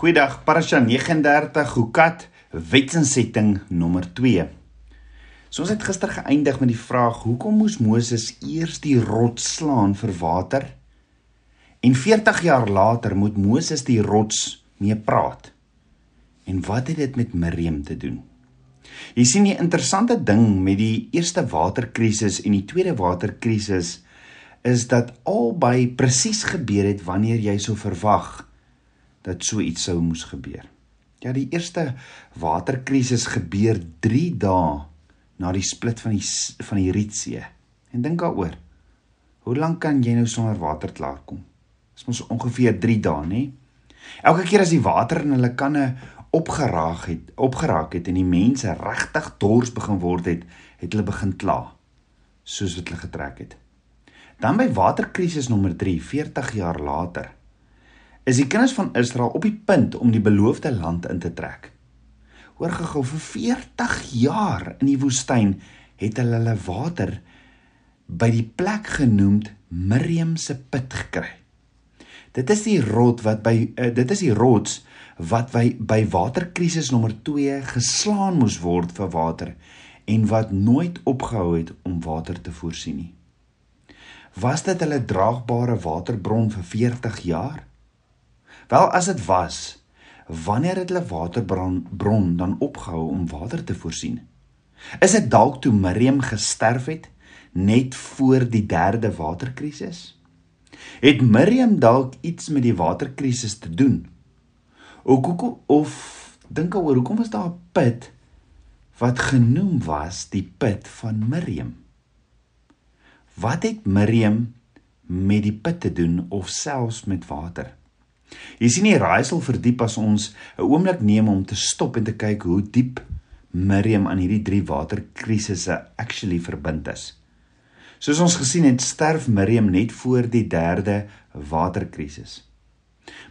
Goeiedag, Parasha 39 Hukat wetsinsetting nommer 2. So ons het gister geëindig met die vraag hoekom moes Moses eers die rots slaan vir water? En 40 jaar later moet Moses die rots mee praat. En wat het dit met Miriam te doen? Jy sien die interessante ding met die eerste waterkrisis en die tweede waterkrisis is dat albei presies gebeur het wanneer jy sou verwag dat so iets sou moes gebeur. Ja, die eerste waterkrisis gebeur 3 dae na die split van die van die Rietsee. En dink daaroor. Hoe lank kan jy nou sonder water klaarkom? Dis mos ongeveer 3 dae, nê? Elke keer as die water in hulle kanne opgeraak het, opgeraak het en die mense regtig dors begin word het, het hulle begin kla soos wat hulle getrek het. Dan by waterkrisis nommer 3, 40 jaar later, is die kinders van Israel op die punt om die beloofde land in te trek. Hoor gehou vir 40 jaar in die woestyn het hulle hulle water by die plek genoemd Miriam se put gekry. Dit is die rot wat by uh, dit is die rots wat by by waterkrisis nommer 2 geslaan moes word vir water en wat nooit opgehou het om water te voorsien nie. Was dit hulle draagbare waterbron vir 40 jaar? Wel as dit was, wanneer het hulle waterbron bron dan opgehou om water te voorsien? Is dit dalk toe Miriam gesterf het net voor die derde waterkrisis? Het Miriam dalk iets met die waterkrisis te doen? Ook hoekom of dink oor hoekom was daar 'n put wat genoem was die put van Miriam? Wat het Miriam met die put te doen of selfs met water? Jy sien die raaisel verdiep as ons 'n oomblik neem om te stop en te kyk hoe diep Miriam aan hierdie drie waterkrisisse actually verbind is. Soos ons gesien het, sterf Miriam net voor die derde waterkrisis.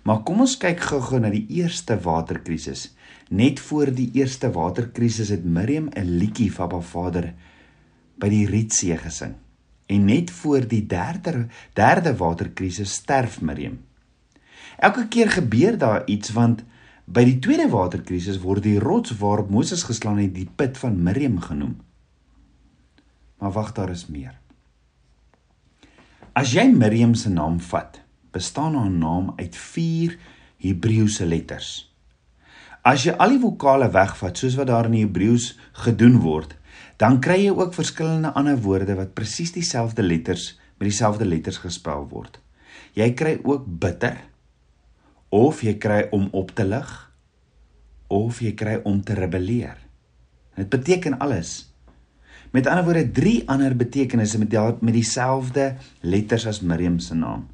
Maar kom ons kyk gou-gou na die eerste waterkrisis. Net voor die eerste waterkrisis het Miriam 'n liedjie vir haar vader by die Rietsee gesing. En net voor die derde derde waterkrisis sterf Miriam. Elke keer gebeur daar iets want by die tweede waterkrisis word die rots waarop Moses geslaan het die put van Miriam genoem. Maar wag, daar is meer. As jy Miriam se naam vat, bestaan haar naam uit 4 Hebreëse letters. As jy al die vokale wegvat soos wat daar in die Hebreëus gedoen word, dan kry jy ook verskillende ander woorde wat presies dieselfde letters met dieselfde letters gespel word. Jy kry ook bitter, of jy kry om op te lig of jy kry om te rebelleer. Dit beteken alles. Met ander woorde drie ander betekenisse met die, met dieselfde letters as Miriam se naam.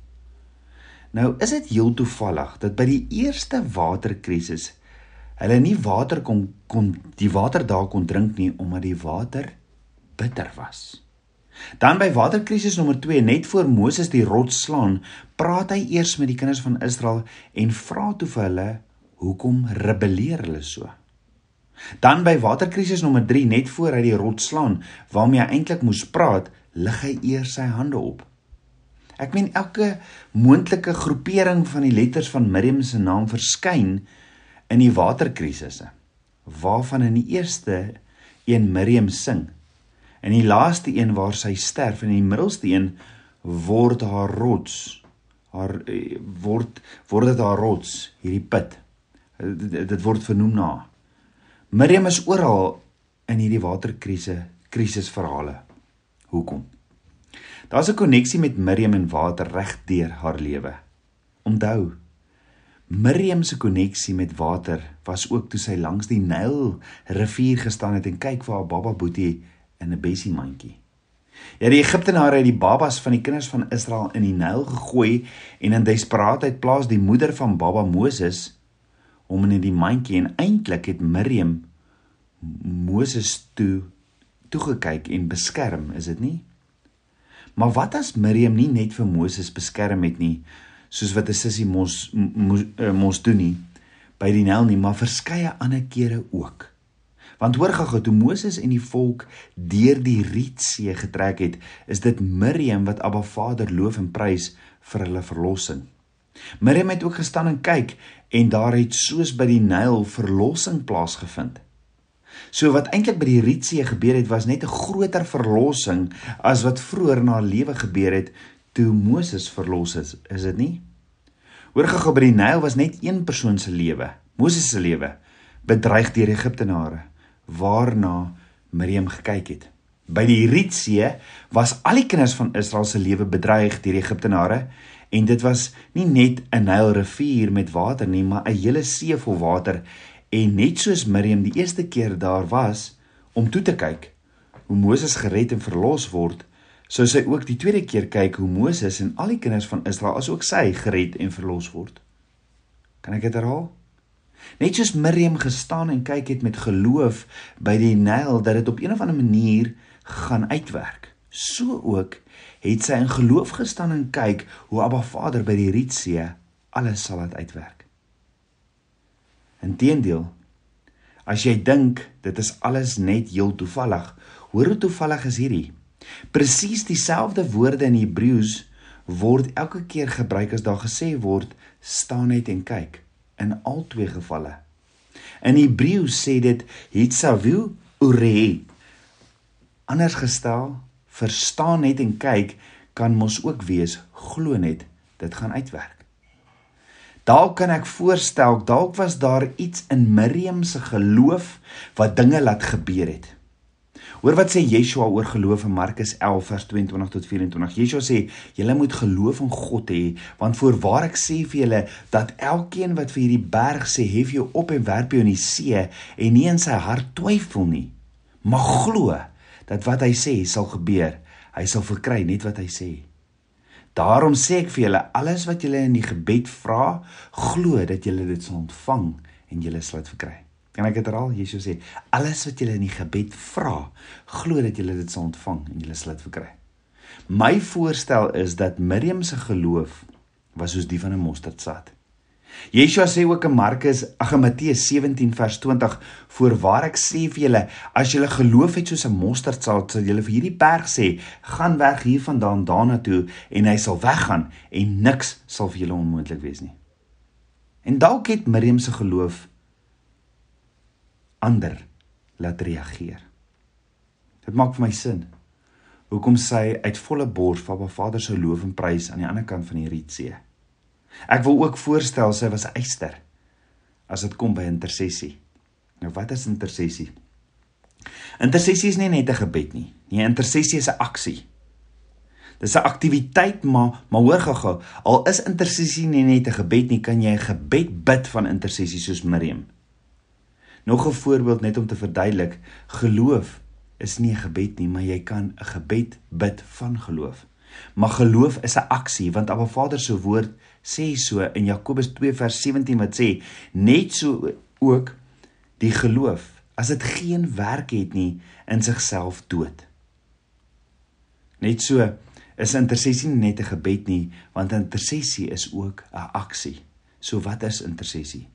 Nou is dit heel toevallig dat by die eerste waterkrisis hulle nie water kon kon die water daar kon drink nie omdat die water bitter was. Dan by waterkrisis nommer 2 net voor Moses die rots slaan, praat hy eers met die kinders van Israel en vra toe vir hulle hoekom rebelleer hulle so. Dan by waterkrisis nommer 3 net voor hy die rots slaan, waarmee hy eintlik moes praat, lig hy eers sy hande op. Ek meen elke moontlike groepering van die letters van Miriam se naam verskyn in die waterkrisisse, waarvan in die eerste een Miriam sing En die laaste een waar sy sterf en die middelste een word haar rots. Haar eh, word word dit haar rots, hierdie put. Dit, dit word vernoem na. Miriam is oral in hierdie waterkrise krisisverhale. Hoekom? Daar's 'n koneksie met Miriam en water reg deur haar lewe. Onthou, Miriam se koneksie met water was ook toe sy langs die Nyl rivier gestaan het en kyk waar haar baba Boetie in 'n bessie mandjie. Ja, die Egiptenare het die babas van die kinders van Israel in die Nyl gegooi en in desperaatheid plaas die moeder van baba Moses hom in die mandjie en eintlik het Miriam Moses toe toegekyk en beskerm, is dit nie? Maar wat as Miriam nie net vir Moses beskerm het nie, soos wat 'n sussie mos, eh, mos doen nie by die Nyl nie, maar verskeie ander kere ook? Want hoor gou, toe Moses en die volk deur die Rietsee getrek het, is dit Miriam wat Abba Vader loof en prys vir hulle verlossing. Miriam het ook gestaan en kyk en daar het soos by die Nyl verlossing plaasgevind. So wat eintlik by die Rietsee gebeur het was net 'n groter verlossing as wat vroeër haar lewe gebeur het toe Moses verlos is, is dit nie? Hoor gou by die Nyl was net een persoon se lewe, Moses se lewe, bedreig deur Egiptenare, waarna Miriam gekyk het. By die Rietsee was al die kinders van Israel se lewe bedreig deur Egiptenare en dit was nie net 'n Nylrivier met water nie, maar 'n hele see vol water en net soos Miriam die eerste keer daar was om toe te kyk hoe Moses gered en verlos word, sou sy ook die tweede keer kyk hoe Moses en al die kinders van Israel asook sy gered en verlos word. Kan ek dit herhaal? Net soos Miriam gestaan en kyk het met geloof by die Nyl dat dit op 'n of ander manier gaan uitwerk. So ook het sy in geloof gestaan en kyk hoe Abba Vader by die Rietsee alles sal laat uitwerk. Inteendeel, as jy dink dit is alles net heel toevallig, hoor hoe toevallig is hierdie? Presies dieselfde woorde in Hebreëus word elke keer gebruik as daar gesê word staan net en kyk in al twee gevalle. In Hebreëus sê dit hitsavu ure. Anders gestel, verstaan net en kyk kan mos ook wees glo net dit gaan uitwerk. Dalk kan ek voorstel dalk was daar iets in Miriam se geloof wat dinge laat gebeur het. Hoor wat sê Yeshua oor geloof in Markus 11 vers 22 tot 24. Yeshua sê: "Julle moet geloof in God hê, want voorwaar ek sê vir julle dat elkeen wat vir hierdie berg sê, hef jou op en werp jou in die see en nie in sy hart twyfel nie, maar glo dat wat hy sê sal gebeur. Hy sal verkry net wat hy sê. Daarom sê ek vir julle alles wat julle in die gebed vra, glo dat julle dit sal ontvang en julle sal dit verkry. Kan ek dit herhaal? Jesus sê alles wat julle in die gebed vra, glo dat julle dit sal ontvang en julle sal dit verkry. My voorstel is dat Miriam se geloof was soos die van 'n mosterdsaad. Yeshua sê ook in Markus, ag in Matteus 17 vers 20, "Voorwaar ek sê vir julle, as julle geloof het soos 'n mosterdsaad, sal julle vir hierdie berg sê, gaan weg hiervandaan daarna toe en hy sal weggaan en niks sal vir julle onmoontlik wees nie." En dalk het Miriam se geloof ander laat reageer. Dit maak vir my sin. Hoekom sy uit volle bors van haar Vader se loof en prys aan die ander kant van die Rietsee. Ek wil ook voorstel sy was eyster as dit kom by intersessie. Nou wat is intersessie? Intersessie is nie net 'n gebed nie. Nee, intersessie is 'n aksie. Dis 'n aktiwiteit maar maar hoor gou-gou, al is intersessie nie net 'n gebed nie, kan jy 'n gebed bid van intersessie soos Miriam. Nog 'n voorbeeld net om te verduidelik, geloof is nie 'n gebed nie, maar jy kan 'n gebed bid van geloof. Maar geloof is 'n aksie want Abba Vader se woord sê so in Jakobus 2 vers 17 wat sê net so ook die geloof as dit geen werk het nie in sigself dood. Net so is intersessie nie net 'n gebed nie want intersessie is ook 'n aksie. So wat is intersessie?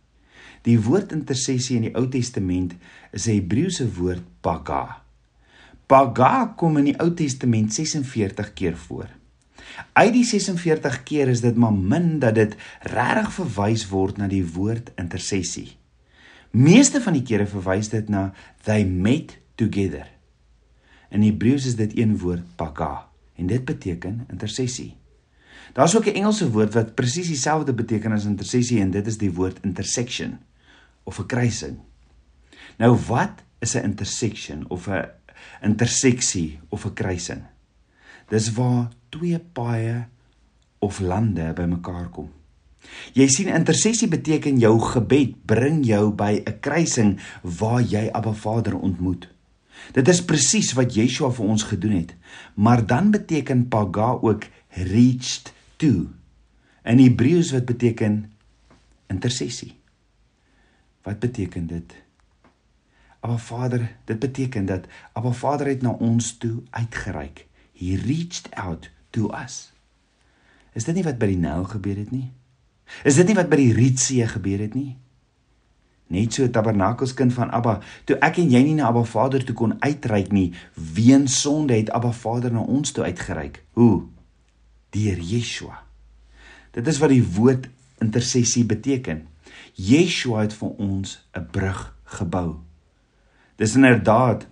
Die woord intersessie in die Ou Testament is 'n Hebreëse woord paga. Paga kom in die Ou Testament 46 keer voor. Uit die 46 keer is dit maar min dat dit regtig verwys word na die woord intersessie. Meeste van die kere verwys dit na they met together. In Hebreëus is dit een woord paga en dit beteken intersessie. Daar's ook 'n Engelse woord wat presies dieselfde beteken as intersessie en dit is die woord intersection of 'n kruising. Nou wat is 'n intersection of 'n interseksie of 'n kruising? Dis waar twee paaie of lande bymekaar kom. Jy sien intersessie beteken jou gebed bring jou by 'n kruising waar jy Abba Vader ontmoet. Dit is presies wat Yeshua vir ons gedoen het. Maar dan beteken paga ook reached to. In Hebreëus wat beteken intersessie. Wat beteken dit? Abba Vader, dit beteken dat Abba Vader het na ons toe uitgereik. He reached out to us. Is dit nie wat by die Nyl gebeur het nie? Is dit nie wat by die Rietsee gebeur het nie? Net so tabernakelskind van Abba, toe ek en jy nie na Abba Vader toe kon uitreik nie, weens sonde het Abba Vader na ons toe uitgereik. Hoe? Deur Yeshua. Dit is wat die woord intersessie beteken. Yeshua het vir ons 'n brug gebou. Dis inderdaad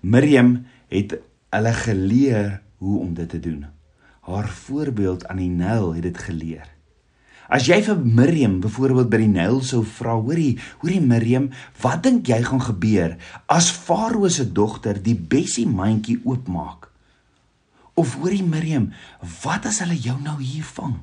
Miriam het hulle geleer hoe om dit te doen. Haar voorbeeld aan die Nyl het dit geleer. As jy vir Miriam byvoorbeeld by die Nyl sou vra, hoorie, hoorie Miriam, wat dink jy gaan gebeur as Farao se dogter die bessie mandjie oopmaak? Of hoorie Miriam, wat as hulle jou nou hier vang?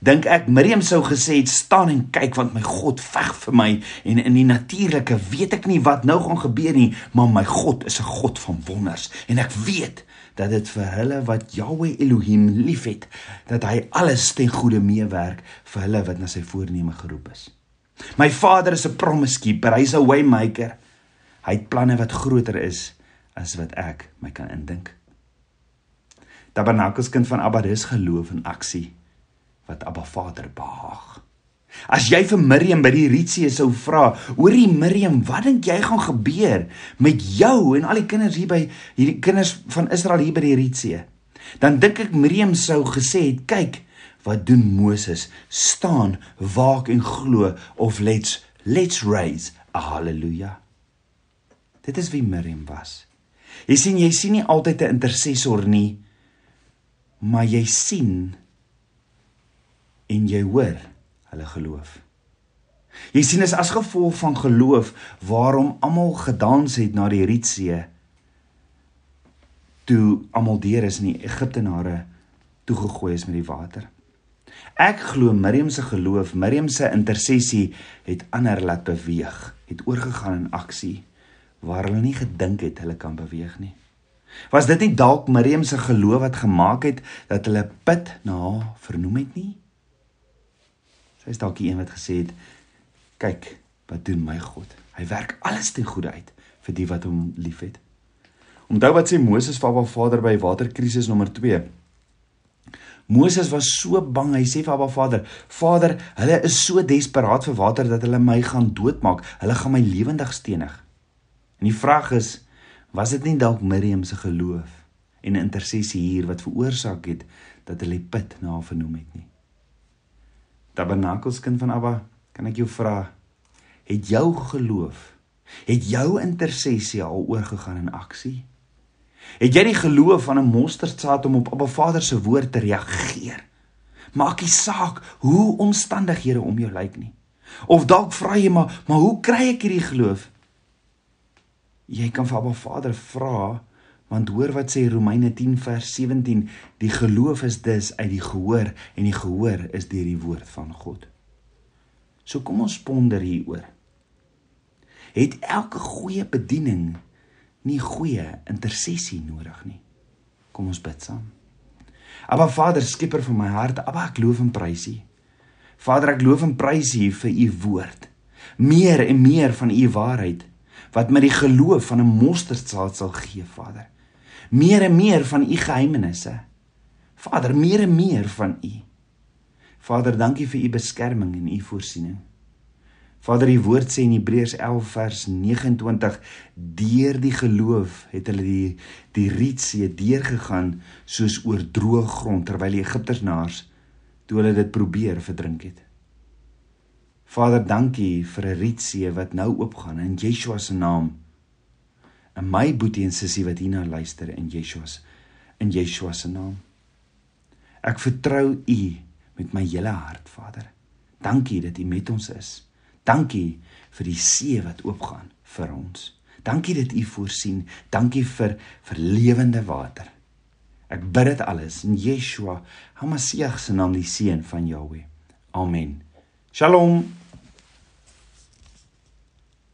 Dink ek Miriam sou gesê het staan en kyk want my God veg vir my en in die natuurlike weet ek nie wat nou gaan gebeur nie, maar my God is 'n God van wonders en ek weet dat dit vir hulle wat Yahweh Elohim liefhet, dat hy alles ten goeie meewerk vir hulle wat na sy voorneme geroep is. My Vader is 'n promise keeper, hy's 'n way maker. Hy het planne wat groter is as wat ek my kan indink. Tabernakels kind van Abba dis geloof in aksie wat Abba Vader behaag. As jy vir Miriam by die Rietsee sou vra, "Hoorie Miriam, wat dink jy gaan gebeur met jou en al die kinders hier by hierdie kinders van Israel hier by die Rietsee?" Dan dink ek Miriam sou gesê het, "Kyk, wat doen Moses? Staan, waak en glo of let's let's raise a hallelujah." Dit is wie Miriam was. Jy sien, jy sien nie altyd 'n intercessor nie, maar jy sien en jy hoor hulle geloof. Jy sien is as gevolg van geloof waarom almal gedans het na die Rietsee toe almal deur is in die Egiptenare toegegooi is met die water. Ek glo Miriam se geloof, Miriam se intersessie het ander laat beweeg, het oorgegaan in aksie waar hulle nie gedink het hulle kan beweeg nie. Was dit nie dalk Miriam se geloof wat gemaak het dat hulle put na haar vernoem het nie? Sy is dalk die een wat gesê het: "Kyk, wat doen my God? Hy werk alles ten goeie uit vir die wat hom liefhet." Onthou wat sê Moses vir Abba Vader by waterkrisis nommer 2. Moses was so bang, hy sê vir Abba Vader: "Vader, hulle is so desperaat vir water dat hulle my gaan doodmaak. Hulle gaan my lewendig stenig." En die vraag is, was dit nie dalk Miriam se geloof en intersessie hier wat veroorsaak het dat hulle put na haar vernoem het nie? Tabernakelskind van Abba, kan ek jou vra, het jou geloof, het jou intersessie al oorgegaan in aksie? Het jy die geloof van 'n mosterdsaad om op Abba Vader se woord te reageer? Maak nie saak hoe omstandighede om jou lyk nie. Of dalk vra jy maar, maar hoe kry ek hierdie geloof? Jy kan vir Abba Vader vra Want hoor wat sê Romeine 10 vers 17, die geloof is dus uit die gehoor en die gehoor is deur die woord van God. So kom ons ponder hieroor. Het elke goeie bediening nie goeie intersessie nodig nie? Kom ons bid saam. Aba Vader, skieper van my hart, Aba ek loof en prys U. Vader, ek loof en prys U vir U woord. Meer en meer van U waarheid wat my die geloof van 'n mosterdsaad sal gee, Vader meer en meer van u geheimenisse. Vader, meer en meer van u. Vader, dankie vir u beskerming en u voorsiening. Vader, die woord sê in Hebreërs 11 vers 29, deur die geloof het hulle die die Rietsee deurgegaan soos oor droë grond terwyl die Egiptenaars toe hulle dit probeer verdrink het. Vader, dankie vir 'n Rietsee wat nou oopgaan in Yeshua se naam en my boetie en sussie wat hierna luister in Yeshua se in Yeshua se naam. Ek vertrou U met my hele hart, Vader. Dankie dat U met ons is. Dankie vir die see wat oopgaan vir ons. Dankie dat U voorsien. Dankie vir vir lewende water. Ek bid dit alles in Yeshua, Hamasiach se naam, die seun van Jahweh. Amen. Shalom.